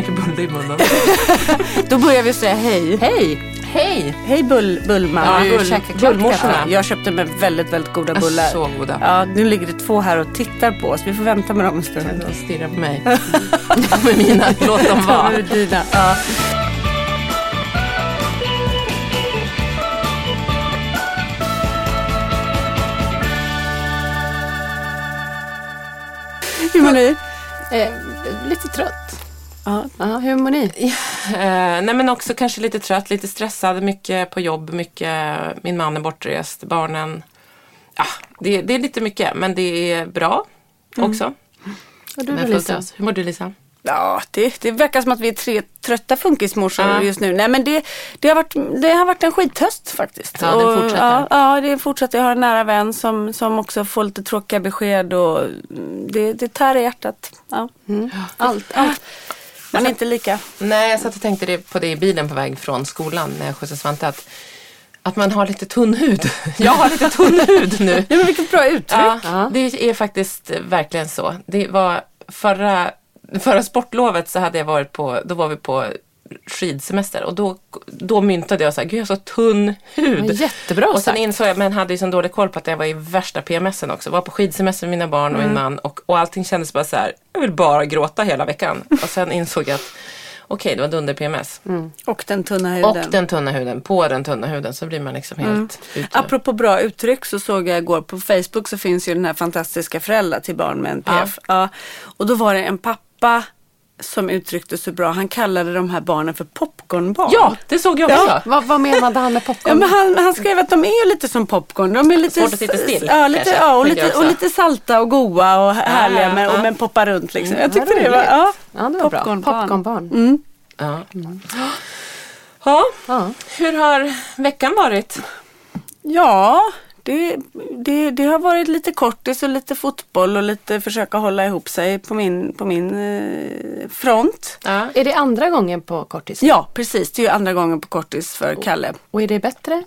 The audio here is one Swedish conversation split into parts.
Jättemycket bulle i munnen. Då börjar vi säga hej. Hej! Hej! Hej bull, bullman. Ja, bull- bullmorsorna. Jag köpte med väldigt, väldigt goda bullar. Så goda. Ja, nu ligger det två här och tittar på oss. Vi får vänta med dem en stund. De stirrar på mig. De är mina, låt dem vara. nu dina. Ja. Hur mår ni? Eh, lite trött. Ja. Ja, hur mår ni? Eh, nej men också kanske lite trött, lite stressad, mycket på jobb, mycket, min man är bortrest, barnen. Ja, det, det är lite mycket men det är bra också. Och du då Lisa? Hur mår du Lisa? Ja, det, det verkar som att vi är tre trötta funkismorsor Ja. just nu. Nej men det, det, har varit, det har varit en skithöst faktiskt. Ja, den Och, fortsätter. Ja, ja, det fortsätter. Jag har en nära vän som, som också får lite tråkiga besked och mm, det, det tär i hjärtat. Ja. Allt, allt. Man är inte lika. Nej, jag satt och tänkte på det i bilen på väg från skolan när jag skjutsade Svante. Att, att man har lite tunn hud. Jag har lite tunn hud nu. Ja, men vilket bra uttryck. Ja, det är faktiskt verkligen så. Det var förra, förra sportlovet så hade jag varit på, då var vi på skidsemester och då, då myntade jag så här, gud jag har så tunn hud. Men jättebra och sen sagt. insåg jag, men hade ju sån dålig koll på att jag var i värsta PMSen också. Var på skidsemester med mina barn och min man och, och allting kändes bara så här, jag vill bara gråta hela veckan. Och sen insåg jag att okej, det var dunder PMS. Och den tunna huden. Och den tunna huden, på den tunna huden så blir man liksom helt ute. Apropå bra uttryck så såg jag igår på Facebook så finns ju den här fantastiska föräldrar till barn med NPF. Ja. Och då var det en pappa som uttryckte så bra. Han kallade de här barnen för popcornbarn. Ja, det såg jag också. Vad, vad menade han med Ja, popcorn? men han, han skrev att de är ju lite som popcorn. De är lite, Svårt att sitta still, Ja, lite, kanske, ja och, lite, och lite salta och goa och härliga ja, men, och ja. men poppar runt liksom. Jag tyckte det var, roligt. ja. ja, det var bra. popcornbarn. Popcornbarn. Ja. Ja, Ja. hur har veckan varit? Ja, det, det, det har varit lite kortis och lite fotboll och lite försöka hålla ihop sig på min, på min eh, front. Ja. Är det andra gången på kortis? Ja, precis. Det är ju andra gången på kortis för Kalle. Och är det bättre?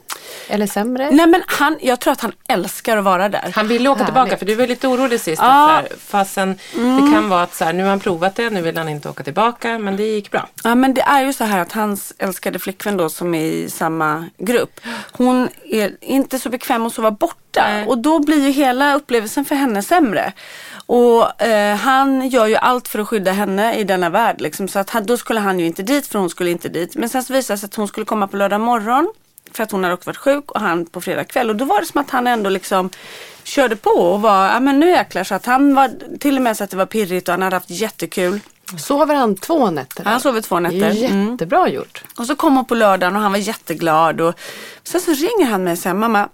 Eller sämre? Nej men han, jag tror att han älskar att vara där. Han ville åka Härligt. tillbaka för du var lite orolig sist. Ja. Att så fastän det kan vara att så här, nu har han provat det, nu vill han inte åka tillbaka. Men det gick bra. Ja men det är ju så här att hans älskade flickvän då som är i samma grupp. Hon är inte så bekväm att sova borta. Nej. Och då blir ju hela upplevelsen för henne sämre. Och eh, han gör ju allt för att skydda henne i denna värld. Liksom. Så att han, då skulle han ju inte dit för hon skulle inte dit. Men sen så visade det sig att hon skulle komma på lördag morgon. för att hon hade också varit sjuk och han på fredag kväll. Och då var det som att han ändå liksom körde på och var, ja men nu jäklar. Så att han var till och med så att det var pirrigt och han hade haft jättekul. Sover han två nätter? Han sover två nätter. Mm. jättebra gjort. Och så kom hon på lördagen och han var jätteglad. Och sen så ringer han mig och säger, mamma,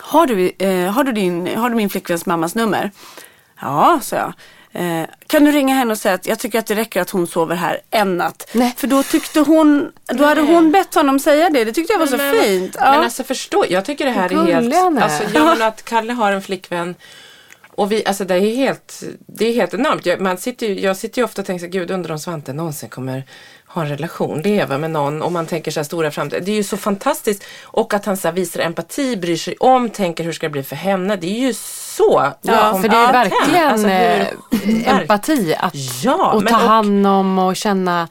har du, eh, har, du din, har du min flickväns mammas nummer? Ja, sa jag. Eh, kan du ringa henne och säga att jag tycker att det räcker att hon sover här en natt? Nej. För då tyckte hon, då hade hon bett honom säga det. Det tyckte jag var så men, fint. Ja. Men alltså förstå, jag tycker det här är helt... är. Alltså, jag att Kalle har en flickvän och vi, alltså det är helt, det är helt enormt. Jag, man sitter ju, jag sitter ju ofta och tänker så gud undrar om Svante någonsin kommer ha en relation, leva med någon och man tänker så här stora framtid. Det är ju så fantastiskt. Och att han så visar empati, bryr sig om, tänker hur ska det bli för henne. Det är ju så Ja, för det är verkligen Alltså, hur- eh, empati att Ja, och ta hand om och känna.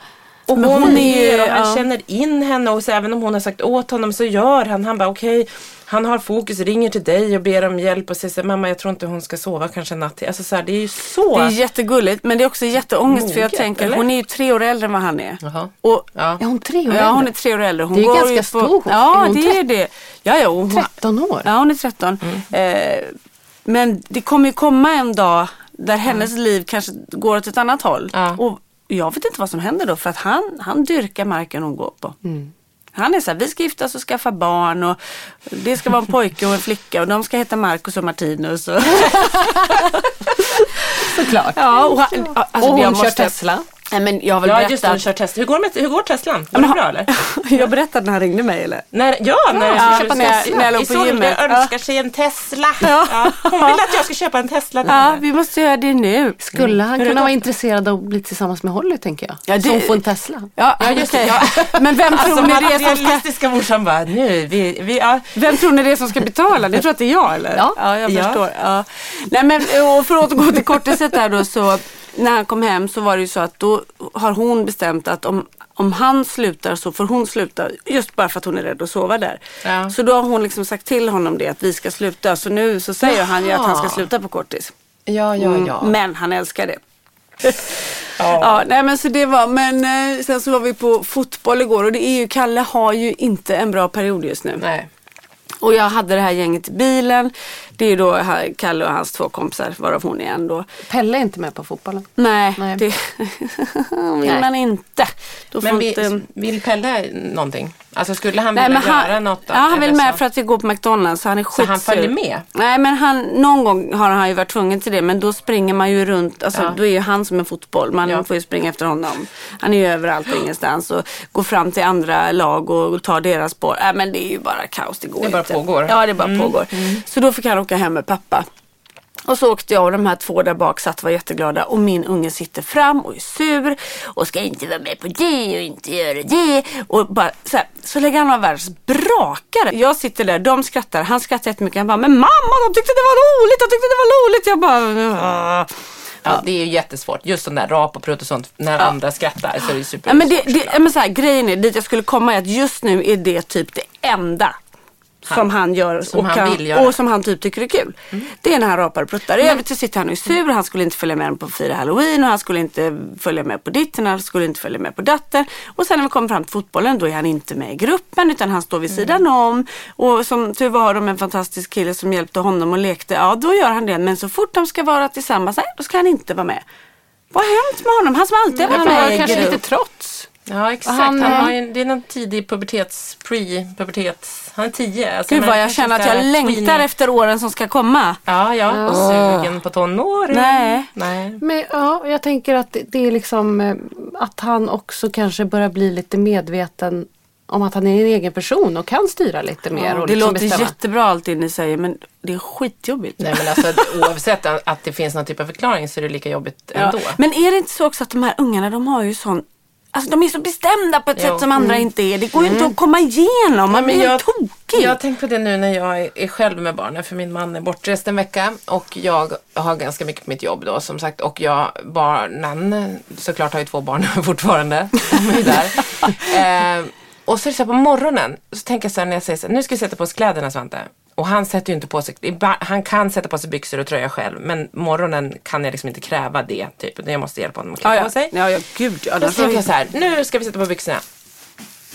Och hon, hon är ju- han ja. känner in henne och så även om hon har sagt åt honom så gör han. Han bara okej, han har fokus, ringer till dig och ber om hjälp och säger så här, mamma jag tror inte hon ska sova kanske en natt till. Alltså så här, det är ju så. Det är jättegulligt men det är också jätteångest för jag Moget, tänker eller? hon är ju tre år äldre än vad han är. Jaha. Och, Ja. Är hon tre år ja hon är äldre? tre år äldre. Hon Det är går ganska på, stor. Är Ja hon det är det. Ja, ja, hon, 13 år? Ja, hon är 13. Mm. Eh, men det kommer ju komma en dag där hennes liv kanske går åt ett annat håll. Ja. Och jag vet inte vad som händer då för att han, han dyrkar marken hon går på. Han är så här, vi ska gifta oss och skaffa barn och det ska vara en pojke och en flicka och de ska heta Marcus och Martinus. Och, Såklart. ja, och, han, alltså, och hon kör måste- Tesla. Nej, men jag har väl Ja just det, hon berättat. kör Tesla. Hur går, med, hur går Teslan? Går Men det bra eller? jag berättade när han ringde mig eller? När, ja, när jag Ja, ska köpa när jag- Tesla. när jag låg på Isolde gymmet. önskar sig en Tesla. Ja. Ja. Hon vill att jag ska köpa en Tesla. Ja, vi måste göra det nu. Skulle han Hur kunna vara intresserad av att bli tillsammans med Holly tänker jag? Ja, det- Som får en Tesla. Ja, Ja, just det. Ja. Men vem Alltså tror ni det är som ska materialistiska morsan bara, nu, vi, vi, ja. Vem tror ni det är som ska betala? Ni tror att det är jag eller? Ja. jag Ja. förstår. Ja. Nej, men, och för att återgå till kortiset där då så när han kom hem så var det ju så att då har hon bestämt att om, om han slutar så får hon sluta just bara för att hon är rädd att sova där. Ja. Så då har hon liksom sagt till honom det att vi ska sluta. Så nu så säger han ju att han ska sluta på kortis. Ja, ja, ja. Men han älskar det. Ja, nej men så det var, men eh, sen så var vi på fotboll igår och det är ju, Kalle har ju inte en bra period just nu. Nej. Och jag hade det här gänget i bilen. Det är då här, Kalle och hans två kompisar, varav hon är en då. Pelle är inte med på fotbollen. Nej, Nej. det vill man inte. Då får Men vi, inte... vill Pelle någonting? Alltså skulle han Nej, vilja men göra han, något? då? ja, han vill med så? för att vi går på McDonalds. Så han är Så han skitsur. följer med? Nej men han, någon gång har han ju varit tvungen till det. Men då springer man ju runt. Alltså Ja. då är ju han som en fotboll. Man Ja. får ju springa efter honom. Han är ju överallt och ingenstans. Och går fram till andra lag och tar deras spår. Nej men det är ju bara kaos. Det går Det bara inte. pågår. Ja det bara pågår. Så då fick han åka hem med pappa. Och så åkte jag och de här två där bak satt och var jätteglada och min unge sitter fram och är sur och ska inte vara med på det och inte göra det. Och bara, så, här, så lägger han av världens brakare. Jag sitter där, de skrattar, han skrattar jättemycket. Han bara, men mamma de tyckte det var roligt, de tyckte det var roligt. Jag bara, "Åh." Ja, det är ju jättesvårt. Just sån där rap och prutt och sånt. När andra skrattar så är det super Ja, men det, det, ja, men så här, grejen är, dit jag skulle komma är att just nu är det typ det enda som han gör Som och, han kan, vill göra. Mm. och som han typ tycker är kul. Det är när han rapar och pruttar. I övrigt så sitter han och är sur. Han skulle inte följa med på fira halloween och han skulle inte följa med på ditten. Han skulle inte följa med på datten. Och sen när vi kommer fram till fotbollen då är han inte med i gruppen utan han står vid Mm. sidan om. Och som tur var har de en fantastisk kille som hjälpte honom och lekte. Ja då gör han det. Men så fort de ska vara tillsammans, nej då ska han inte vara med. Vad har hänt med honom? Han som alltid har Han varit med i kanske grupp. lite trots. Ja exakt. Han, Han, eh, har ju, det är någon tidig pubertets, pre-pubertets. Han är tio. Alltså, Gud vad jag känner att jag längtar tweenie. efter åren som ska komma. Ja, ja. Och sugen på tonåring. Nej. Nej. Men ja, jag tänker att det- det är liksom eh, att han också kanske börjar bli lite medveten om att han är en egen person och kan styra lite mer. och det liksom låter bestämma. jättebra allting ni säger men det är skitjobbigt. Nej men alltså oavsett att att det finns någon typ av förklaring så är det lika jobbigt Ja. ändå. Men är det inte så också att de här ungarna de har ju sån Alltså de är så bestämda på ett Jo. sätt som andra inte är. Det går ju inte att komma igenom. Man blir men ju tokig. Jag har tänkt på det nu när jag är- själv med barnen för min man är bortrest en vecka och jag har ganska mycket på mitt jobb då som sagt och jag, barnen, såklart har ju två barn fortfarande, eh, och så är det så här på morgonen så tänker jag så här när jag säger så här, nu ska vi sätta på oss kläderna Svante. Och han sätter ju inte på sig, han kan sätta på sig byxor och tröja själv men morgonen kan jag liksom inte kräva det typ. Jag måste hjälpa honom att klä ja, på sig. ja. ja, gud. Ja, Då tänker jag så här, nu ska vi sätta på byxorna.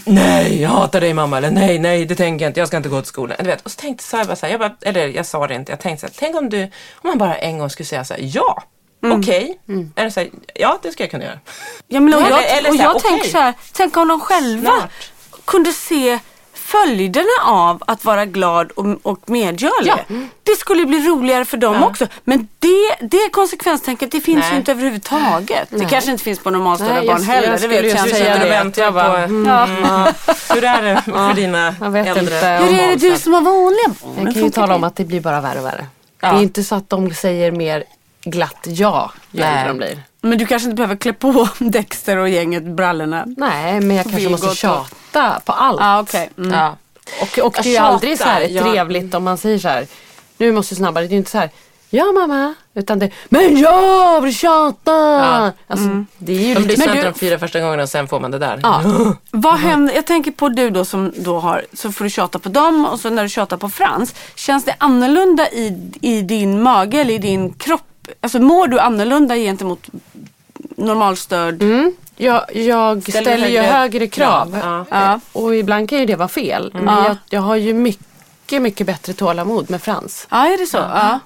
nej, jag hatar dig mamma. Eller nej, nej, det tänker jag inte. Jag ska inte gå till skolan. Du vet. Och så tänkte så här, bara så här, jag bara, eller jag sa det inte. Jag tänkte så här, tänk om du, om man bara en gång skulle säga så här, ja, okej. Eller så här, ja, det ska jag kunna göra. Ja, men och Eller- jag, eller och så jag okej. tänker så här, tänk om de själva Snart. kunde se följderna av att vara glad och, och medgörlig. Ja. Det skulle bli roligare för dem Ja. också. Men det, det konsekvenstänket det finns Nej. ju inte överhuvudtaget. Det kanske inte finns på normalstörda Nej, barn heller. jag Det vet jag inte. väntar Jag bara, på, mm, mm, hur är det för dina Jag vet äldre inte. Hur är det du som har vanliga barn? Jag kan ju tala om att det blir bara värre och värre. Ja. Det är inte så att de säger mer glatt ja ju Nej. äldre de blir. Men du kanske inte behöver klä på Dexter och gänget brallorna. Nej, men jag kanske måste tjata på allt. Ja, okej. Mm. Ja. Och, och det är ju aldrig så här ja. trevligt om man säger så här. Nu måste du snabbare. Det är ju inte så här. Ja mamma. Utan det Men jag vill tjata. Ja. Alltså, det är ju De Men snälla du- de fyra första gångerna och sen får man det där. Ja. Vad händer, jag tänker på du då som då har, så får du tjata på dem och så när du tjatar på Frans. Känns det annorlunda i, i din mage eller i din kropp? Alltså mår du annorlunda gentemot normalstörd? Mm. Jag, jag Ställer ställer ju högre högre krav. krav, ja. Eh, Och ibland kan ju det vara fel. Men Ja. jag, jag har ju mycket, mycket bättre tålamod med Frans. Ja, är det så? Ja.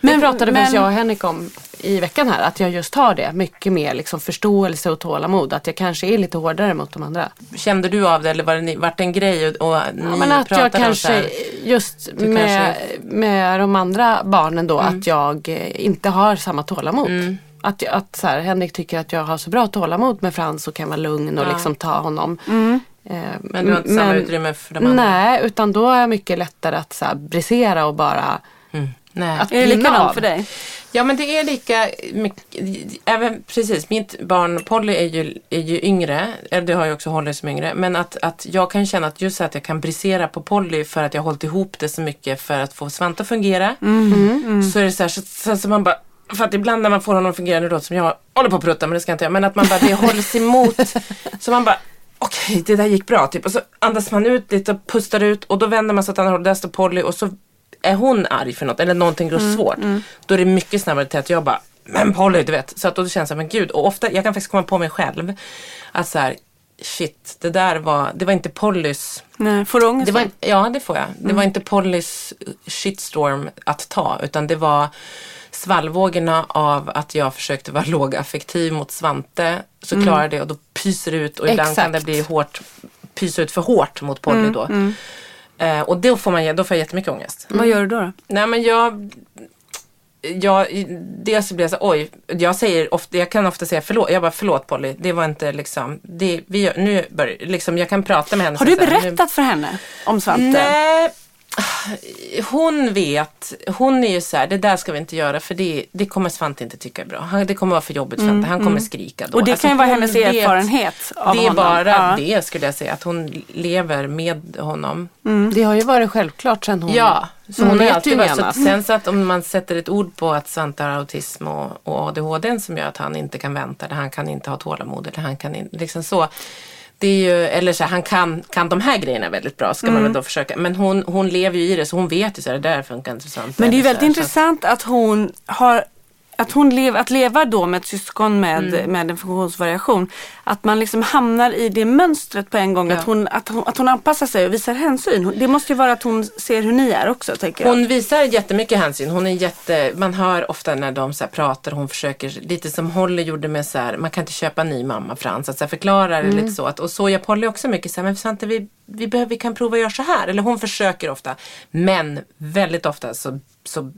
Men, det pratade men- jag och Henrik om i veckan här. Att jag just har det. Mycket mer liksom förståelse och tålamod. Att jag kanske är lite hårdare mot de andra. Kände du av det eller var det, ni- vart det en grej och, och ni Ja, men att jag kanske här? just med, kanske- med de andra barnen då att jag inte har samma tålamod. Mm. Att, att så här, Henrik tycker att jag har så bra tålamod med Frans och kan vara lugn och Ja. liksom ta honom. Eh, Men du har inte samma utrymme för de andra? Nej, utan då är jag mycket lättare att så här, brisera och bara Mm. Nej. att Är det likadant för dig? Ja men det är lika mycket, även precis, mitt barn Polly är ju, är ju yngre, eller det har ju också Holly som yngre, men att, att jag kan känna att just att jag kan brisera på Polly för att jag har hållit ihop det så mycket för att få Svante att fungera. Så är det så här, så, så, så man bara, för att ibland när man får honom att fungera, nu låter som jag håller på att prutta men det ska jag inte göra, men att man bara, det hålls emot. så man bara, okej det där gick bra typ. Och så andas man ut lite och pustar ut och då vänder man sig åt andra hållet, där står Polly och så är hon arg för något eller någonting går svårt. Då är det mycket snabbare till att jag bara, men Polly du vet. Så att då känns det men gud. Och ofta, jag kan faktiskt komma på mig själv att så här, shit, det där var, det var inte Pollys Nej, får du ångest? det var, ja, det får jag. Det var inte Pollys shitstorm att ta, utan det var svallvågorna av att jag försökte vara lågaffektiv mot Svante. Så klarar jag det och då pyser det ut och ibland kan det Exakt. bli hårt, pysa ut för hårt mot Polly då. Eh, och då får, man, då får jag jättemycket ångest. Vad gör du då? då? Nej men jag jag, dels så blir jag så oj, jag säger ofta, jag kan ofta säga förlåt, jag bara förlåt Polly, det var inte liksom, det, vi gör, nu börjar, liksom jag kan prata med henne. Har du här, nu- berättat för henne om Svante? Nej, hon vet, hon är ju så här, det där ska vi inte göra för det, det kommer Svante inte tycka är bra. Det kommer vara för jobbigt för Svante, han kommer skrika då. Och det Alltså, kan ju vara hennes vet- erfarenhet av Det är honom. bara Ja. det skulle jag säga, att hon lever med honom. Det har ju varit självklart sen hon... Ja, så hon vet har alltid ju varit så. Sen så att om man sätter ett ord på att Svante har autism och, och ADHD som gör att han inte kan vänta, eller han kan inte ha tålamod, eller han kan inte, liksom så. Det är ju, eller så här, han kan, kan de här grejerna väldigt bra, ska man väl då försöka. Men hon, hon lever ju i det, så hon vet ju så här, det där funkar inte. Men det är ju väldigt intressant att hon har att hon lever, att leva då med ett syskon med, Mm. med en funktionsvariation. Att man liksom hamnar i det mönstret på en gång. Ja. Att, hon, att, hon, att hon anpassar sig och visar hänsyn. Det måste ju vara att hon ser hur ni är också tänker jag. Hon visar jättemycket hänsyn. Hon är jätte, man hör ofta när de så pratar, hon försöker, lite som Holly gjorde med så här, man kan inte köpa en ny mamma Frans, att så här förklara det lite så. Att, och så gör Polly också mycket så här, men Svante vi, vi, behöver, vi kan prova att göra så här. Eller hon försöker ofta. Men väldigt ofta så, så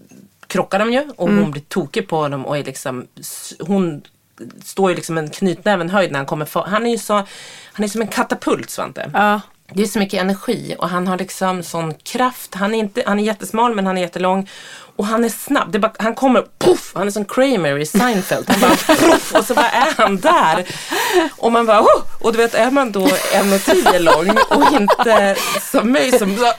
krockar de ju och hon blir tokig på dem och är liksom, hon står ju liksom en knytnäven höjd när han kommer Han är ju så, han är som en katapult Svante. Ja. Det är så mycket energi och han har liksom sån kraft. Han är, inte, han är jättesmal men han är jättelång. Och han är snabb. Bara, han kommer, puff, han är som Kramer i Seinfeld. Han bara, puff, och så bara är han där. Och man bara, oh! Och du vet, är man då 1,10 lång och inte som mig som så,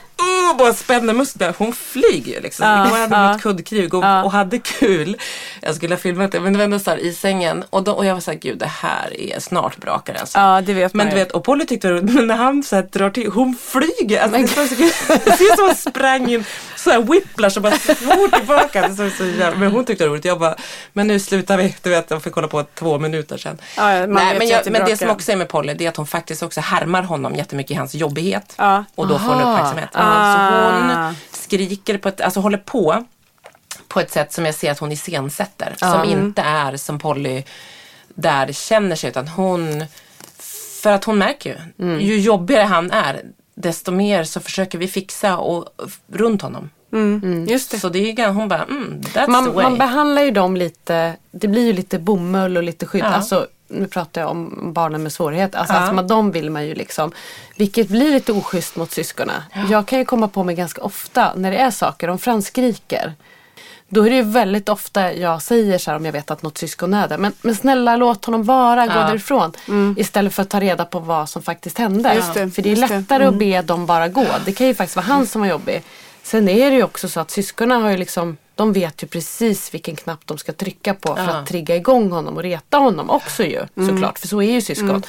och bara spänner musklerna. Hon flyger ju liksom. Ja, Igår hade ja. vi ett kuddkrig och, och hade kul. Jag skulle ha filmat det men det var ändå så här i sängen. Och, då, och jag var så här, gud det här är snart brakar alltså. Ja, det vet man Men du vet, och Polly tyckte men när han så här drar till, hon flyger. Alltså, det, så ser ut som hon sprang in, så här whiplash och bara for tillbaka. Det såg så jävla, men hon tyckte det var roligt. Jag bara, men nu slutar vi. Du vet, jag fick kolla på två minuter sedan. Ja, ja, Nej, men, jag, men det som också är med Polly, det är att hon faktiskt också härmar honom jättemycket i hans jobbighet. Ja. Och då får hon Aha. uppmärksamhet. Ah. Så hon skriker på ett, alltså håller på på ett sätt som jag ser att hon iscensätter. Som inte är som Polly där känner sig utan hon, för att hon märker ju, Mm. ju jobbigare han är desto mer så försöker vi fixa och, runt honom. Just det. Så det är ju hon bara, mm, that's the Man, way. man behandlar ju dem lite, det blir ju lite bomull och lite skydd. Ja. Alltså, nu pratar jag om barnen med svårighet. Alltså, Ja. alltså man, de vill man ju liksom, vilket blir lite oschysst mot syskonen. Jag kan ju komma på mig ganska ofta när det är saker, om Frans skriker. Då är det ju väldigt ofta jag säger så här om jag vet att något syskon är där. Men, men snälla låt honom vara, gå Ja. därifrån. Istället för att ta reda på vad som faktiskt hände. Det, För det är just det. lättare att be dem bara gå. Det kan ju faktiskt vara han som var jobbig. Sen är det ju också så att syskonen har ju liksom de vet ju precis vilken knapp de ska trycka på för Ja. att trigga igång honom och reta honom också ju såklart. För så är ju syskon.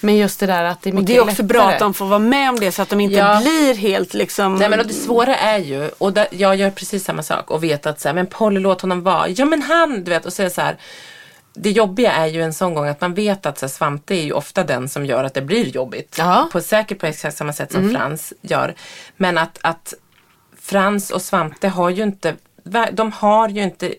Men just det där att det är Och mycket det är också bra lättare. att de får vara med om det så att de inte Ja. blir helt liksom... Nej men och det svåra är ju, och där, jag gör precis samma sak och vet att så här, men Polly låt honom vara. Ja men han, du vet och säga så här. Det jobbiga är ju en sån gång att man vet att så här, Svante är ju ofta den som gör att det blir jobbigt. Ja. På, säkert på exakt samma sätt som Frans gör. Men att, att Frans och Svante har ju inte, de har ju inte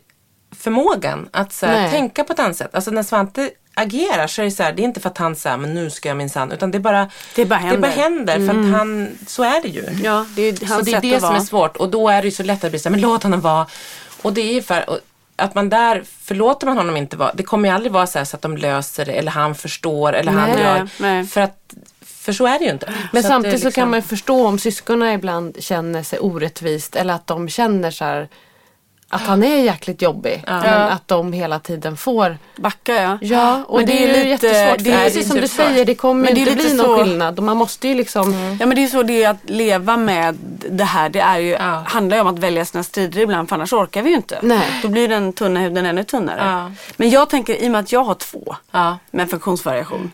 förmågan att så här, tänka på ett annat sätt. Alltså när Svante agerar så är det så här, det är inte för att han säger men nu ska jag minsann, utan det bara Det bara Det bara händer. händer för att han, så är det ju. Ja, det är Så det är det som är svårt och då är det ju så lätt att bli så här, men låt honom vara. Och det är ju för att man där, förlåter man honom inte vara, det kommer ju aldrig vara så, så att de löser det eller han förstår eller han Nej, gör. nej. För att, för så är det ju inte. Men Så det samtidigt så liksom- kan man ju förstå om syskonen ibland känner sig orättvist eller att de känner så här att han är jäkligt jobbig. Men att de hela tiden får Backa ja. Ja, och Men det, är ju jättesvårt. För det är precis som du säger, det kommer Men det är inte lite bli någon så- skillnad. Man måste ju liksom... Ja men det är så det är att leva med det här. Det är ju, Ja. handlar ju om att välja sina strider ibland för annars orkar vi ju inte. Nej. Då blir den tunna huden ännu tunnare. Ja. Men jag tänker i och med att jag har två Ja. med funktionsvariation.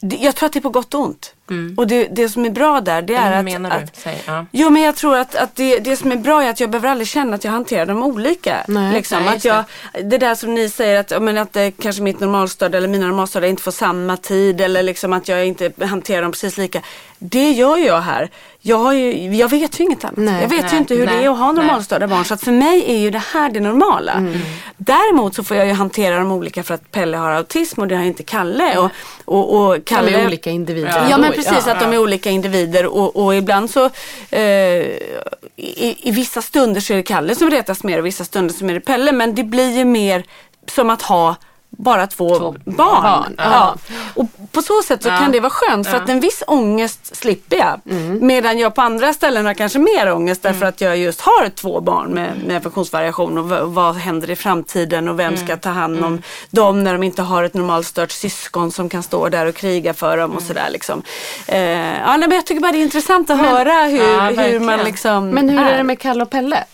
det- Jag tror att det är på gott och ont. Och det, det som är bra där det är Eller att, menar du? att Säg, ja. Jo men jag tror att, att det, det som är bra är att jag behöver aldrig känna att jag hanterar dem olika. Nej. liksom. Nej, att jag, det där som ni säger att, ja, men att eh, kanske mitt normalstörda eller mina normalstörda inte får samma tid eller liksom att jag inte hanterar dem precis lika. Det gör jag här. Jag, har ju, jag vet ju inget annat. Nej. jag vet Nej, ju inte hur det nej, är att ha normalstörda barn. Så att för mig är ju det här det normala. Mm. Däremot så får jag ju hantera dem olika för att Pelle har autism och det har inte Kalle. Och, och, och De Kalle är olika individer. Ja, ändå. men precis att de är olika individer och, och ibland så eh, i, i vissa stunder så är det Kalle som retas mer och vissa stunder som är det Pelle men det blir ju mer som att ha bara två, Två barn. barn, Ja. Och på så sätt så Ja. kan det vara skönt för Ja. att en viss ångest slipper jag. Medan jag på andra ställen har kanske mer ångest därför att jag just har två barn med, med funktionsvariation och vad händer i framtiden och vem ska ta hand om dem när de inte har ett normalstört syskon som kan stå där och kriga för dem och sådär liksom. Eh, ja, men jag tycker bara det är intressant att höra hur, hur man liksom Men hur är det med Kalle och Pelle?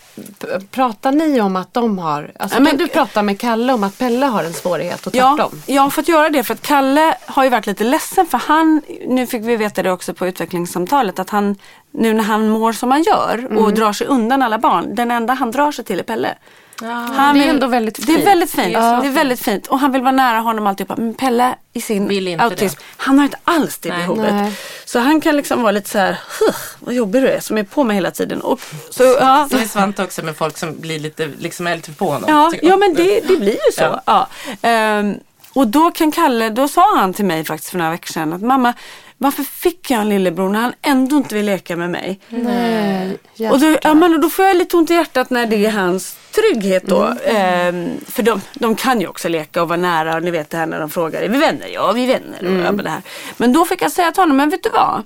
Pratar ni om att de har, alltså Ja, men- kan du prata med Kalle om att Pelle har en svårighet och Ja, tvärtom? jag har fått göra det för att Kalle har ju varit lite ledsen för han, nu fick vi veta det också på utvecklingssamtalet, att han nu när han mår som han gör och Mm. drar sig undan alla barn, den enda han drar sig till är Pelle. Han Det är vill- ändå väldigt Det är fint. väldigt fint. Ja. Det är väldigt fint. Och han vill vara nära honom alltihopa. Men Pelle i sin Vill inte autism, det. han har inte alls det Nej. behovet. Nej. Så han kan liksom vara lite så här, "Huh, vad jobbig du är som är på mig hela tiden. Och, så, ja, Så är Svante också med folk som blir lite, liksom är lite på honom. Ja, ja men det, det blir ju så. Ja. Ja. Ehm, och då kan Kalle, då sa han till mig faktiskt för några veckor sedan att mamma, varför fick jag en lillebror när han ändå inte vill leka med mig? Nej, Och då, ja, men då får jag lite ont i hjärtat när det är hans trygghet då. Mm. Ehm, för de, de kan ju också leka och vara nära och ni vet det här när de frågar, är vi vänner? Ja, vi är vänner. Och, Mm. ja, men, det här. men då fick jag säga till honom, men vet du vad?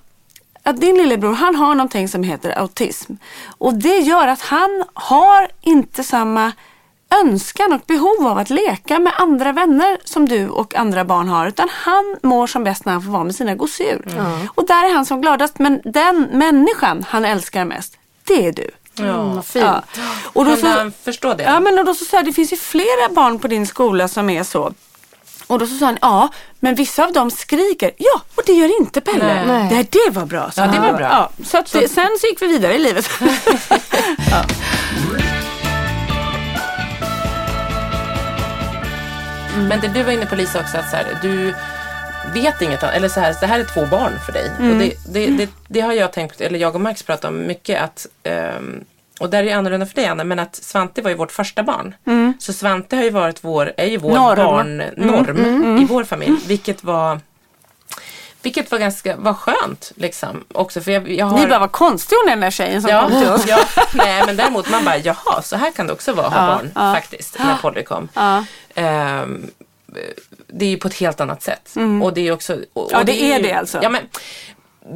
Att din lillebror, han har någonting som heter autism. Och det gör att han har inte samma önskan och behov av att leka med andra vänner som du och andra barn har. Utan han mår som bäst när han får vara med sina gosedjur. Och där är han som gladast. Men den människan han älskar mest, det är du. Ja, vad fint. Ja. Och då så, han förstå det? Ja men och då så sa jag, det finns ju flera barn på din skola som är så. Och då så sa han, ja men vissa av dem skriker. Ja, och det gör inte Pelle. Nej. Det, det var bra. sa Ja, det var bra. Ja, så att, det- sen så gick vi vidare i livet. Men det du var inne på Lisa också, att så här, du vet inget annat, eller så här, det här är två barn för dig. Mm. Och det, det, det, det har jag tänkt, eller jag och Max pratat om mycket att ehm, och där är det annorlunda för dig Anna, men att Svante var ju vårt första barn. Så Svante har ju varit vår, är ju vår Mm. Norm. barnnorm i vår familj. Vilket var vilket var ganska var skönt. Liksom, också, för jag, jag har, Ni bara, vad konstig hon är den där tjejen som kom till Ja, oss. ja, nej men däremot man bara, jaha, så här kan det också vara att ha Ja, barn ja. faktiskt, när Polly kom. Ehm, det är ju på ett helt annat sätt. Och det är också... Och, Ja, och det är ju- det alltså. Ja, men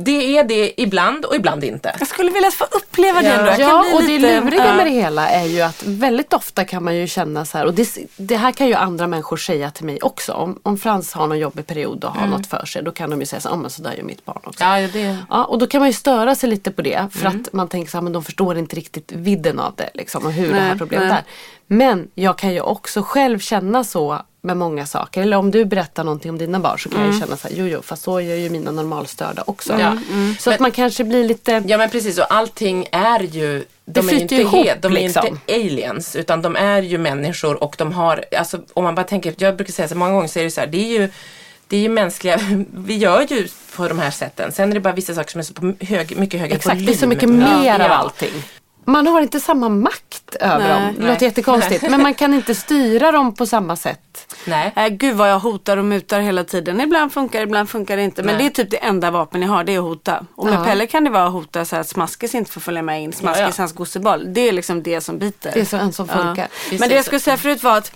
det är det ibland och ibland inte. Jag skulle vilja få uppleva det Ja. ändå. Jag kan Ja, och det lite, luriga ja. med det hela är ju att väldigt ofta kan man ju känna så här, och det, det här kan ju andra människor säga till mig också. Om, om Frans har någon jobbig period och har Mm. något för sig, då kan de ju säga så här, oh, men så där gör mitt barn också. Ja, det, Ja, och då kan man ju störa sig lite på det för Mm. att man tänker så här, men de förstår inte riktigt vidden av det liksom, och hur det Nej, här problemet nej. är. Men jag kan ju också själv känna så med många saker. Eller om du berättar någonting om dina barn så kan jag Mm. ju känna så här, jo jo fast så gör ju mina normalstörda också. Ja. Så att man kanske blir lite ja men precis och allting är ju de är ju flyter inte, ihop, he- de är liksom. inte aliens utan de är ju människor och de har, alltså om man bara tänker, jag brukar säga så många gånger så är det så här, det är ju det är ju mänskliga, vi gör ju på de här sätten. Sen är det bara vissa saker som är så på hög, mycket högre Exakt, volym. det är så mycket Ja, mer av ja. allting. Man har inte samma makt över Nej, dem. Det nej. låter jättekonstigt. Men man kan inte styra dem på samma sätt. Nej. Nej, gud vad jag hotar och mutar hela tiden. Ibland funkar det, ibland funkar det inte. Men Nej. det är typ det enda vapen jag har, det är att hota. Och med Ja. Pelle kan det vara att hota så att Smaskis inte får följa med in. Smaskis, Ja, ja. hans gosseboll. Det är liksom det som biter. Det är så en som funkar. Men det jag skulle säga förut var att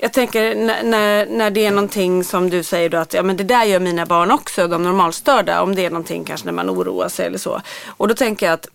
jag tänker när, när, när det är någonting som du säger då att ja, men det där gör mina barn också, de normalstörda. Om det är någonting kanske när man oroar sig eller så. Och då tänker jag att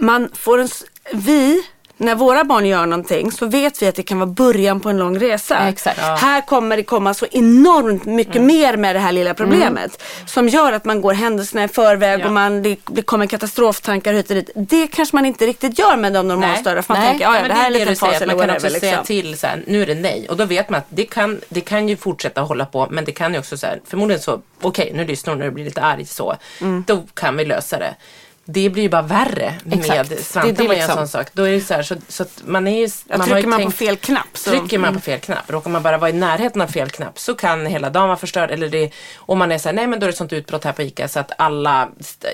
man får en, vi, när våra barn gör någonting så vet vi att det kan vara början på en lång resa. Ja. Här kommer det komma så enormt mycket mer med det här lilla problemet. Som gör att man går händelserna i förväg Ja. och man, det, det kommer katastroftankar hit och dit. Det kanske man inte riktigt gör med de normalstörda. För man Nej. tänker, ja, det här är en liten fas eller Man kan också säga Liksom. till så här, nu är det nej. Och då vet man att det kan, det kan ju fortsätta hålla på. Men det kan ju också så här, förmodligen så, okej nu lyssnar hon och blir lite arg så. Mm. Då kan vi lösa det. Det blir ju bara värre Exakt. med Svante Det- det är var ju en liksom- sån sak. Då är det så här, så, så att man är ju, man trycker ju man tänkt, på fel knapp så... Trycker man på fel knapp, råkar man bara vara i närheten av fel knapp så kan hela dagen vara förstörd. Eller det, om man är såhär, nej men då är det ett sånt utbrott här på ICA så att alla,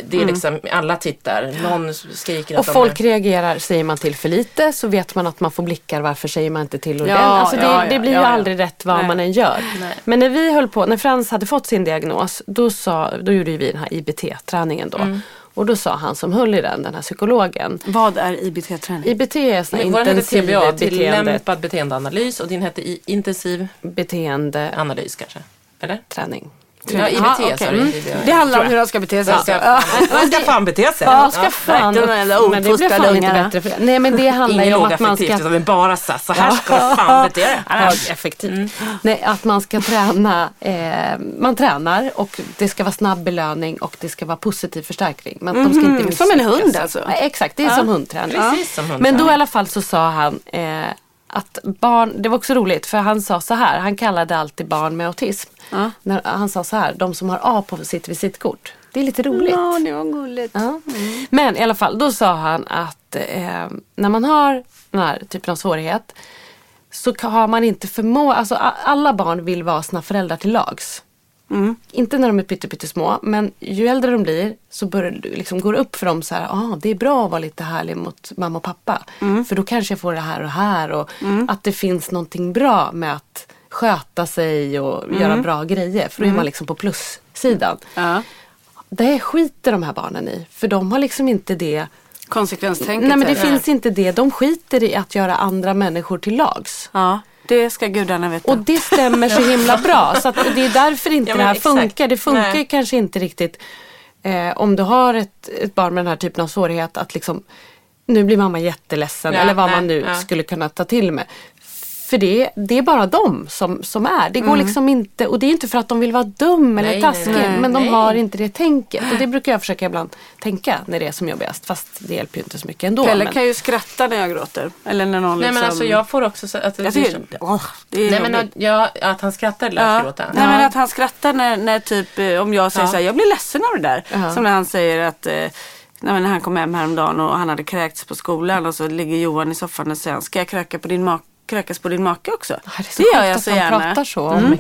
det är liksom, alla tittar. Någon skriker Och folk är, reagerar, säger man till för lite så vet man att man får blickar, varför säger man inte till ordentligt? Ja, alltså det, ja, ja, det blir ju aldrig rätt vad Nej. man än gör. Nej. Men när vi höll på, när Frans hade fått sin diagnos, då, sa, då gjorde vi den här IBT-träningen då. Mm. Och då sa han som höll i den, den här psykologen, Vad är IBT-träning? IBT är sån här intensiv TBA, beteende, tillämpad beteendeanalys och din hette intensiv beteendeanalys. analys kanske? Eller? Träning. Ja, IBT Ah, okej. sa Mm. Det handlar om hur de ska bete sig. Man ska. Ja. man ska fan bete sig. Ja, ska fan. jävla Men det ouppfostrade fan inte bättre för det. Nej men det handlar ju om att man ska utan det är bara så, här, så här ska du fan bete dig. högeffektivt. Mm. Nej, att man ska träna, eh, man tränar och det ska vara snabb belöning och det ska vara positiv förstärkning. Men de ska inte Mhm, som en hund alltså? Nej, exakt, det är som hundträning. Precis som Men hundträning. då i alla fall så sa han eh, att barn, det var också roligt för han sa så här, han kallade alltid barn med autism. Ja. När, han sa så här, de som har A på sitt visitkort. Det är lite roligt. Ja, det var gulligt. Ja. Men i alla fall, då sa han att eh, när man har den här typen av svårighet så har man inte förmå... Alltså alla barn vill vara sina föräldrar till lags. Inte när de är pytte, pyttesmå, men ju äldre de blir så börjar, liksom, går det upp för dem så här, ah, det är bra att vara lite härlig mot mamma och pappa. För då kanske jag får det här och här och att det finns någonting bra med att sköta sig och göra bra grejer. För då är man liksom på plussidan. Ja. Det skiter de här barnen i. För de har liksom inte det. Konsekvenstänket. Nej men det finns inte det. De skiter i att göra andra människor till lags. Ja, det ska gudarna veta. Och det stämmer så himla bra. Så det är därför inte Ja, det här exakt. funkar. Det funkar Nej. kanske inte riktigt eh, om du har ett, ett barn med den här typen av svårighet att liksom nu blir mamma jätteledsen Ja, eller vad nej, man nu ja. skulle kunna ta till med. För det, det är bara de som, som är. Det går liksom inte, och det är inte för att de vill vara dum eller Nej, taskig. nej, nej. men de Nej. har inte det tänket. Och det brukar jag försöka ibland tänka när det är som jobbigast. Fast det hjälper ju inte så mycket ändå. Pelle men- kan ju skratta när jag gråter. Eller när någon Nej liksom... men alltså jag får också så att det åh, det är Nej men jobbigt. att, ja, att han skrattar eller att gråta. Nej men att han skrattar när, när typ eh, om jag säger Ja. så här, jag blir ledsen av det där. Ja. Som när han säger att eh, nej, men när han kom hem häromdagen och han hade kräkts på skolan och så ligger Johan i soffan och säger ska jag kräka på din make, kräkas på din make också? Ja, det är så det gör jag så gärna. pratar så. Mm. Mm.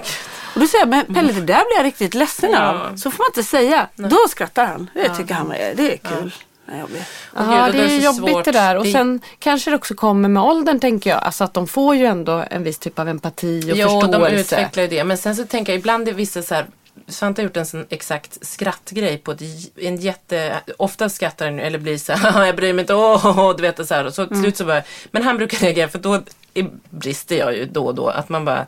Och då säger jag, men Pelle det där blir jag riktigt ledsen Ja. av. Så får man inte säga. Då skrattar han. Det tycker han är, det är kul. Ja, gud, det och är så jobbigt svårt. det där. Och Det- sen kanske det också kommer med åldern tänker jag. Alltså att de får ju ändå en viss typ av empati och Jo, de förståelse. utvecklar ju det. Men sen så tänker jag ibland är vissa så här Svante har gjort en sån exakt skrattgrej på ett, en jätte, ofta skrattar han eller blir så här, jag bryr mig inte, åh, åh, du vet det så här. Och så till slut så bara, men han brukar reagera för då brister jag ju då och då att man bara,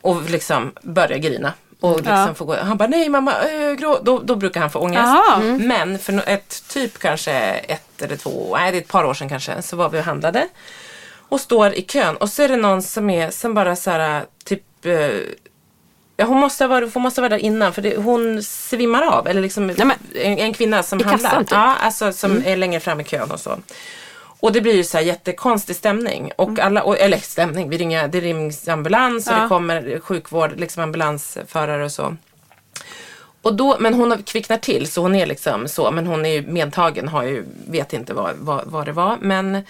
och liksom börjar grina. Och liksom Ja. får gå, han bara, nej mamma, äh, grå. Då, då brukar han få ångest. Aha. Men för ett typ kanske ett eller två, nej det är ett par år sedan kanske, så var vi och handlade. Och står i kön och så är det någon som är, som bara så här, typ eh, Ja, hon måste vara, hon måste vara där innan för det, hon svimmar av. Eller liksom men- en, en kvinna som I handlar. kassan, typ? Ja, alltså som är längre fram i kön och så. Och det blir ju så här jättekonstig stämning. Och alla, och, eller stämning, vi ringer, det rings ambulans och Ja. det kommer sjukvård, liksom ambulansförare och så. Och då, men hon har kvicknat till så hon är liksom så, men hon är ju medtagen, har ju, vet inte vad, vad, vad det var. Men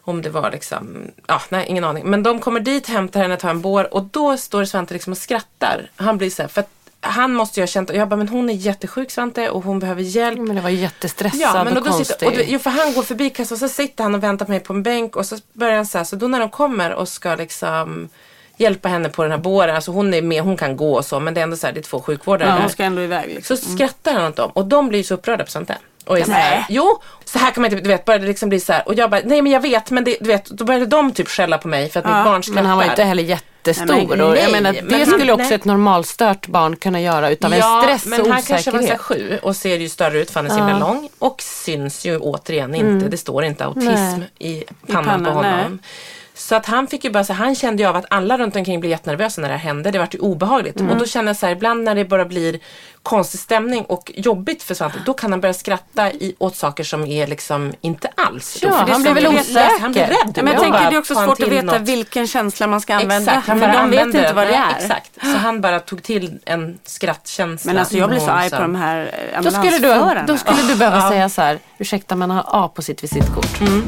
om det var liksom, ja nej ingen aning. Men de kommer dit, hämtar henne, tar en bår och då står Svante liksom och skrattar. Han blir så här, för att han måste ju ha känt, jag bara men hon är jättesjuk Svante och hon behöver hjälp. Men det var jättestressad Ja, men och och konstig. sitter, och då, jo, för han går förbi kassan och så sitter han och väntar på mig på en bänk och så börjar han så här, så då när de kommer och ska liksom hjälpa henne på den här båren, alltså hon är med, hon kan gå och så, men det är ändå så här, det är två sjukvårdare Ja, där. hon ska ändå iväg liksom. Så skrattar han åt dem och de blir ju så upprörda på sånt där. Och är så här, Nej. jo, så här kan man inte, du vet, började det liksom bli så här. Och jag bara, nej men jag vet, men det, du vet, då började de typ skälla på mig för att mitt barn skrattar. Men han var inte heller jättestor. Nej, men- och jag menar, men det han- skulle också nej. ett normalstört barn kunna göra utav ja, en stress men och han kanske var så här osäkerhet. sju och ser ju större ut för han är så himla lång. Och syns ju återigen inte, det står inte autism Nej. i pannan pannan, på honom. nej. Så att han fick ju bara så han kände ju av att alla runt omkring blev jättenervösa när det här hände. Det vart ju obehagligt. Och då känner jag så här, ibland när det bara blir konstig stämning och jobbigt för Svante, då kan han börja skratta i, åt saker som är liksom inte alls. Ja, För det är han blir väl osäker. Han blir rädd. Ja, men jag tänker det är också svårt att veta något. vilken känsla man ska använda. Exakt, han för de vet inte vad det Nej, är. Exakt, så han bara tog till en skrattkänsla. Men alltså jag blir så arg på de här eh, Då skulle, du, ambulansförarna. då skulle du behöva säga så här, ursäkta men han har A på sitt visitkort. Mm.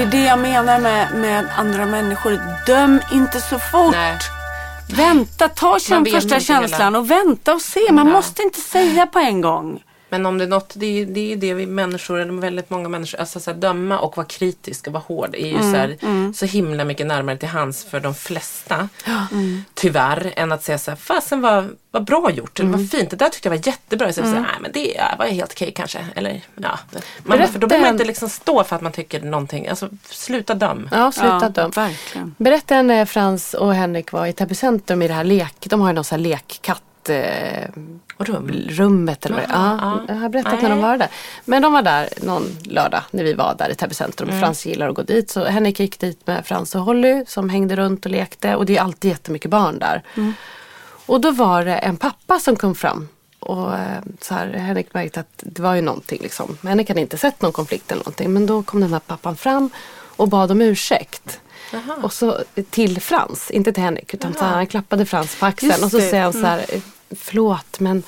Det är det jag menar med, med andra människor. Döm inte så fort. Nej. Vänta, ta vet första känslan och vänta och se. Man måste inte säga på en gång. Men om det är något, det är, det är det vi människor, eller väldigt många människor, alltså så här, döma och vara kritisk och vara hård är ju Mm, så, här, så himla mycket närmare till hands för de flesta. Tyvärr, än att säga så här, fasen vad, vad bra gjort, eller Mm. vad fint, det där tyckte jag var jättebra. Så, så här, nej men det ja, var helt okej kanske. Eller, ja. man, Berätta för då behöver man inte liksom stå för att man tycker någonting, alltså sluta döm. Ja, sluta Ja, döm. verkligen. Berätta när Frans och Henrik var i Täby centrum i det här lek, de har ju någon sån här lekkatt eh, rum. rummet eller vad det. Jaha, Ja, ja. Jag har berättat när de Nej. var där. Men de var där någon lördag när vi var där i Täby centrum. Mm. Frans gillar att gå dit. Så Henrik gick dit med Frans och Holly som hängde runt och lekte. Och det är alltid jättemycket barn där. Mm. Och då var det en pappa som kom fram. Och eh, så här, Henrik märkte att det var ju någonting liksom. Henrik hade inte sett någon konflikt eller någonting. Men då kom den här pappan fram och bad om ursäkt. Och så till Frans, inte till Henrik. Utan så här, han klappade Frans på axeln. Just och så säger han så här, förlåt men,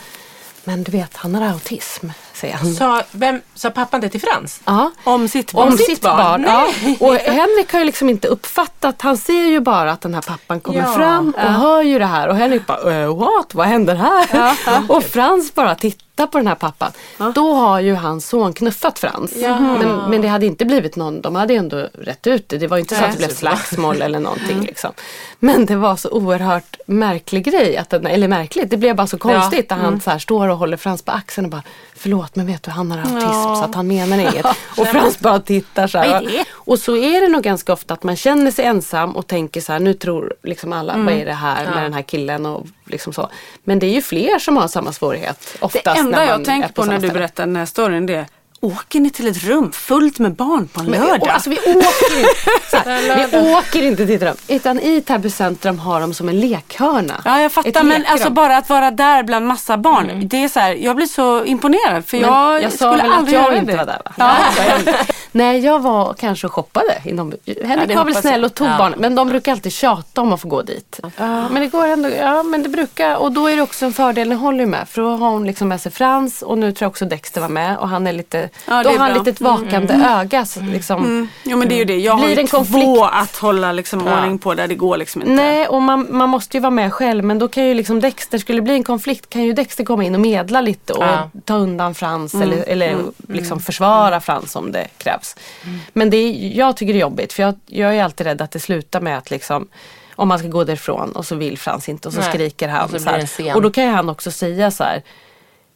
men du vet han har autism. Säger han. Sa, vem, sa pappan det till Frans? Ja. Om sitt barn. Om sitt barn. Ja. Och Henrik har ju liksom inte uppfattat, han ser ju bara att den här pappan kommer Ja. fram och hör ju det här och Henrik bara "Eh, what, vad händer här? och Frans bara tittar på den här pappan. Då har ju hans son knuffat Frans. Men, men det hade inte blivit någon, de hade ju ändå rätt ut det. Det var ju inte så att det blev slagsmål eller någonting. Liksom. Men det var så oerhört märklig grej, att den, eller märkligt, det blev bara så konstigt när han så här står och håller Frans på axeln och bara Förlåt men vet du han har autism så att han menar inget. Och Frans bara tittar så här. Och så är det nog ganska ofta att man känner sig ensam och tänker så här nu tror liksom alla vad är det här med den här killen och liksom så. Men det är ju fler som har samma svårighet Det oftast. när enda man jag tänker på, när du berättar den här storyn det är åker ni till ett rum fullt med barn på en Men, lördag? alltså vi åker inte, här, vi åker inte till ett rum. Utan i Täby centrum har de som en lekhörna. Ja jag Ett fattar men lekrum. alltså bara att vara där bland massa barn. Det är så här, jag blir så imponerad för Men jag, jag sa skulle väl att aldrig jag göra inte det. var där va? Ja. Nej, jag var kanske och shoppade. Inom, Henrik det var väl snäll och tog Ja. barn. Men de brukar alltid tjata om att få gå dit. Ja, men det går ändå. Ja, men det brukar. Och då är det också en fördel när Holly är med. För då har hon liksom med sig Frans och nu tror jag också Dexter var med. Och han är lite, Ja, då har han lite ett vakande öga. Så liksom, Mm. Jo men det är ju det. Jag har ju två konflikt? att hålla liksom ordning på där det går liksom inte. Nej, och man, man måste ju vara med själv. Men då kan ju liksom Dexter, skulle det bli en konflikt kan ju Dexter komma in och medla lite och Ja. ta undan Frans Mm. eller, eller liksom försvara Frans om det krävs. Men det är, jag tycker det är jobbigt för jag, jag är alltid rädd att det slutar med att liksom om man ska gå därifrån och så vill Frans inte och så Nej. skriker han. Och så så och då kan ju han också säga så här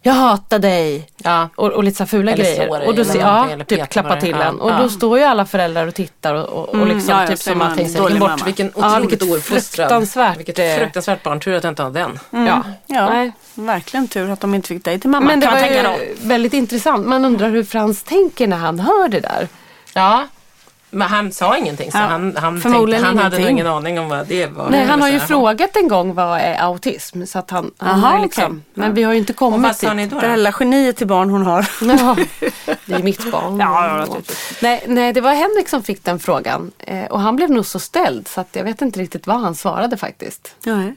Jag hatar dig. Ja. Och, och lite så här fula Eller grejer. och då ser, ja, typ klappa till Ja. en. Och Ja. då står ju alla föräldrar och tittar och, och, och Mm, liksom ja, ja, typ som man att tänka sig, dålig "Lägg bort mamma." Vilken Ja, otroligt vilket ouppfostrad. fruktansvärt, Vilket fruktansvärt barn. Tur att jag inte har den. Ja. Ja, Nej. verkligen tur att de inte fick dig till mamma. Men det kan var ju väldigt intressant. Man undrar hur Frans tänker när han hör det där. Ja. Men han sa ingenting så Ja, han, han, förmodligen tänkte, han hade nog ingen aning om vad det var. Nej, han har ju frågat en gång vad är autism. Så att han, han Aha, liksom, okej. Men vi har ju inte kommit vad sa dit. ni då? Det här geniet till barn hon har. Ja, det är mitt barn. Ja, ja, naturligtvis. nej, nej, det var Henrik som fick den frågan. Eh, och han blev nog så ställd så att jag vet inte riktigt vad han svarade faktiskt. Nej.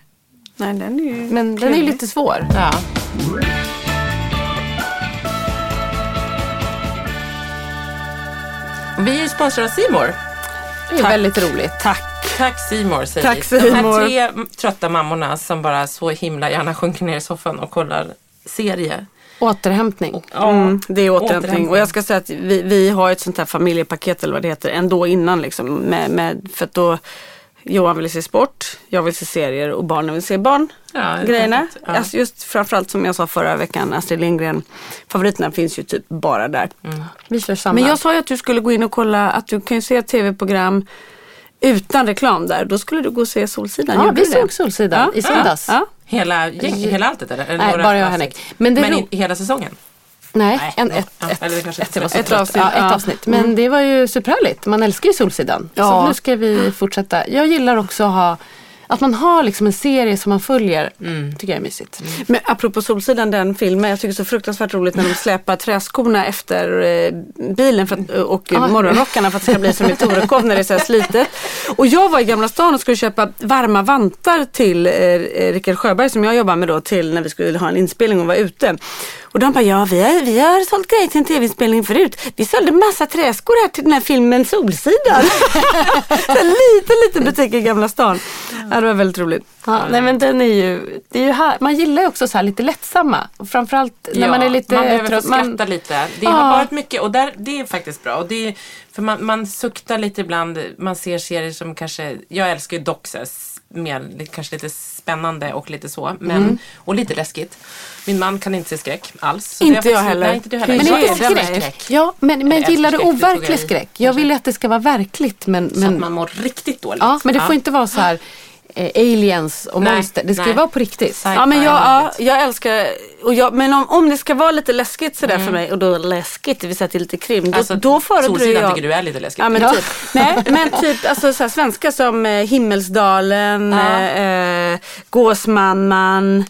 Nej, den är ju Men den är ju lite svår. Ja. Vi är ju sponsrade av Simor. Det är Tack. väldigt roligt. Tack. Tack Simor säger Tack, vi. De här tre trötta mammorna som bara så himla gärna sjunker ner i soffan och kollar serie. Återhämtning. Mm, det är återhämtning. Återhämtning. Och jag ska säga att vi, vi har ett sånt här familjepaket eller vad det heter ändå innan liksom. Med, med, för då Johan vill se sport, jag vill se serier och barnen vill se barn. Ja, grejerna. Ja. Alltså just framförallt som jag sa förra veckan, Astrid Lindgren. Favoriterna finns ju typ bara där. Vi kör samma. Men jag sa ju att du skulle gå in och kolla att du kan ju se tv-program utan reklam där. Då skulle du gå och se Solsidan. ja, Gjorde vi såg Solsidan i söndags. Hela, gäng, hela alltet eller? eller Nej, bara jag och? Henrik. Men det Men i, hela säsongen? Nej, en, ett, ett, eller kanske ett, så ett trött. avsnitt, Ja, ett avsnitt. Men det var ju superhärligt. Man älskar ju Solsidan. Så Ja. nu ska vi fortsätta. Jag gillar också att ha att man har liksom en serie som man följer. tycker jag är mysigt. Men apropå Solsidan, den filmen, jag tycker det är så fruktansvärt roligt när de släpar träskorna efter eh, bilen för att, och Ah. morgonrockarna för att det ska bli som i Torekov när det är så här slitet. Och jag var i Gamla stan och skulle köpa varma vantar till eh, eh, Rickard Sjöberg som jag jobbar med då till när vi skulle ha en inspelning och vara ute. Och de bara, ja vi har, vi har sålt grejer till en tv-inspelning förut. Vi sålde massa träskor här till den här filmen Solsidan. så här liten, liten butik i Gamla stan. Ja, det var väldigt roligt. Ja, nej men den är ju, det är ju här, man gillar ju också så här lite lättsamma. Framförallt när Ja, man är lite man behöver trött. skratta lite. Det Ja. har varit mycket och där, det är faktiskt bra. Och det är, för man, man suktar lite ibland, man ser serier som kanske, jag älskar ju Doxes mer, kanske lite spännande och lite så. Men, Mm. Och lite läskigt. Min man kan inte se skräck alls. Inte jag heller. Nej, inte du heller. Men Jag inte skräck. den Ja, men, men Eller gillar skräck, tog overklig skräck. Jag vill ju att det ska vara verkligt men, Så att men man mår riktigt dåligt. Ja, men det får inte vara så här eh, aliens och Nej, monster. Det ska ju nej. vara på riktigt. Ja men jag, ja, jag älskar, och jag, men om, om det ska vara lite läskigt sådär Mm. för mig och då läskigt, det vill säga till lite krim, då, Alltså, då föredrar Solsidan jag tycker du är lite läskigt. Ja men Ja. typ, nej men typ alltså så här, svenska som eh, Himmelsdalen, Ja. eh, eh, Gåsmamman,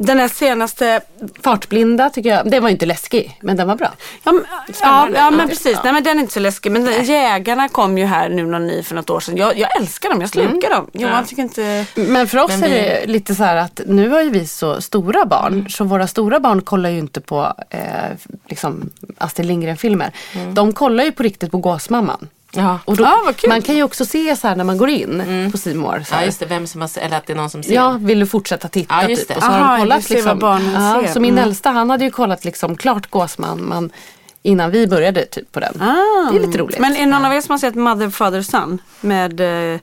den här senaste, Fartblinda tycker jag, den var inte läskig men den var bra. ja, men- ja, ja men Ja. precis, nej men den är inte så läskig. Men den, Jägarna kom ju här nu någon ny för något år sedan. Jag, jag älskar dem, jag slukar dem. Johan Ja. tycker inte... Men för oss Men är vi- det lite så här att nu har ju vi så stora barn Mm. så våra stora barn kollar ju inte på eh, liksom Astrid Lindgren-filmer. De kollar ju på riktigt på Gåsmamman. Ja. Och då, kul. Man kan ju också se så här när man går in på Simor. Ja, just det. Vem som har, eller att det är någon som ser. Ja, vill du fortsätta titta? Ja, just typ. det. Och så har Aha, de kollat liksom. ja. Så min Mm. äldsta han hade ju kollat liksom klart Gåsmamman innan vi började typ på den. Ah. Det är lite roligt. Men är någon av er som har sett Mother, Father, Son? Med, eh,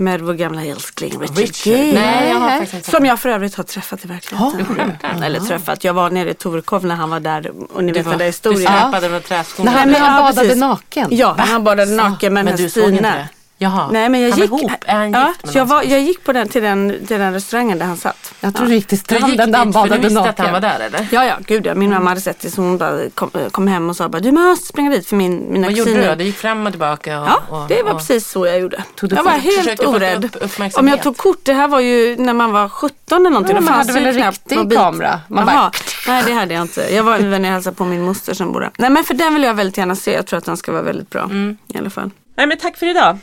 med vår gamla älskling Richard, Richard. Gere. Nej, jag har faktiskt inte Som jag för övrigt har träffat i verkligheten. Ja. Eller träffat, jag var nere i Torekov när han var där och ni Du vet var- den där Du historien. släpade med träskorna. Men han ja, badade precis. naken. Ja, han badade naken med Men den här du såg inte Stina. Jaha, Nej, men jag han gick, ihop. Är han ja, gift jag, var, jag gick på den, till, den, till den restaurangen där han satt. Jag tror ja. du gick till stranden där han dit för du badade visste att han var naken. där eller? Ja, ja, gud ja. Min mamma hade sett det så hon bara kom, kom hem och sa bara, du måste springa dit för min, mina Vad gjorde du kusiner. då? Du gick fram och tillbaka? Och, Ja, det var och, precis så jag gjorde. Tog du jag var helt orädd. upp? Om jag tog kort, det här var ju när man var 17 eller någonting. Ja, man hade väl en riktig mobil- kamera? Man bara- nej det hade jag inte. Jag var när jag hälsade på min moster som bor där. Nej men för den vill jag väldigt gärna se. Jag tror att den ska vara väldigt bra. Mm. I alla fall. Nej men tack för idag.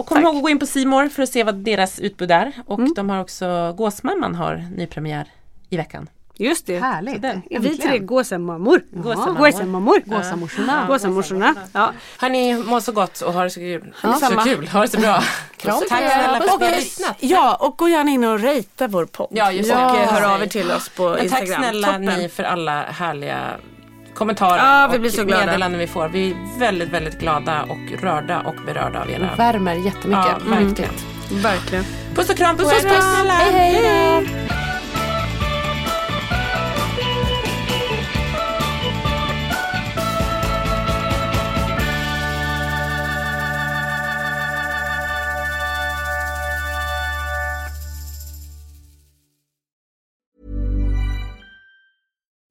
Och kom Tack. ihåg att gå in på Simor för att se vad deras utbud är. Och de har också Gåsmamman har nypremiär i veckan. Just det. Härligt. Vi tre gåsamammor. Gåsamammor. Gåsamorsorna. Gåsamorsorna. Ja. Hörni, må så gott och ha det så kul. så Detsamma. kul, ha det så bra. Kram. Tack snälla för att Och, ni har lyssnat. ja, och gå gärna in och rejta vår podd. Ja, just och det. eh, Ja. hör av er till oss på Men Instagram. tack snälla Toppen. ni för alla härliga kommentarer Ja, vi och blir så glada. meddelanden vi får. Vi är väldigt, väldigt glada och rörda och berörda av era... Värmer jättemycket. Ja, verkligen. Verkligen. Puss och kram på Puss, er. puss snälla. Hej, hej.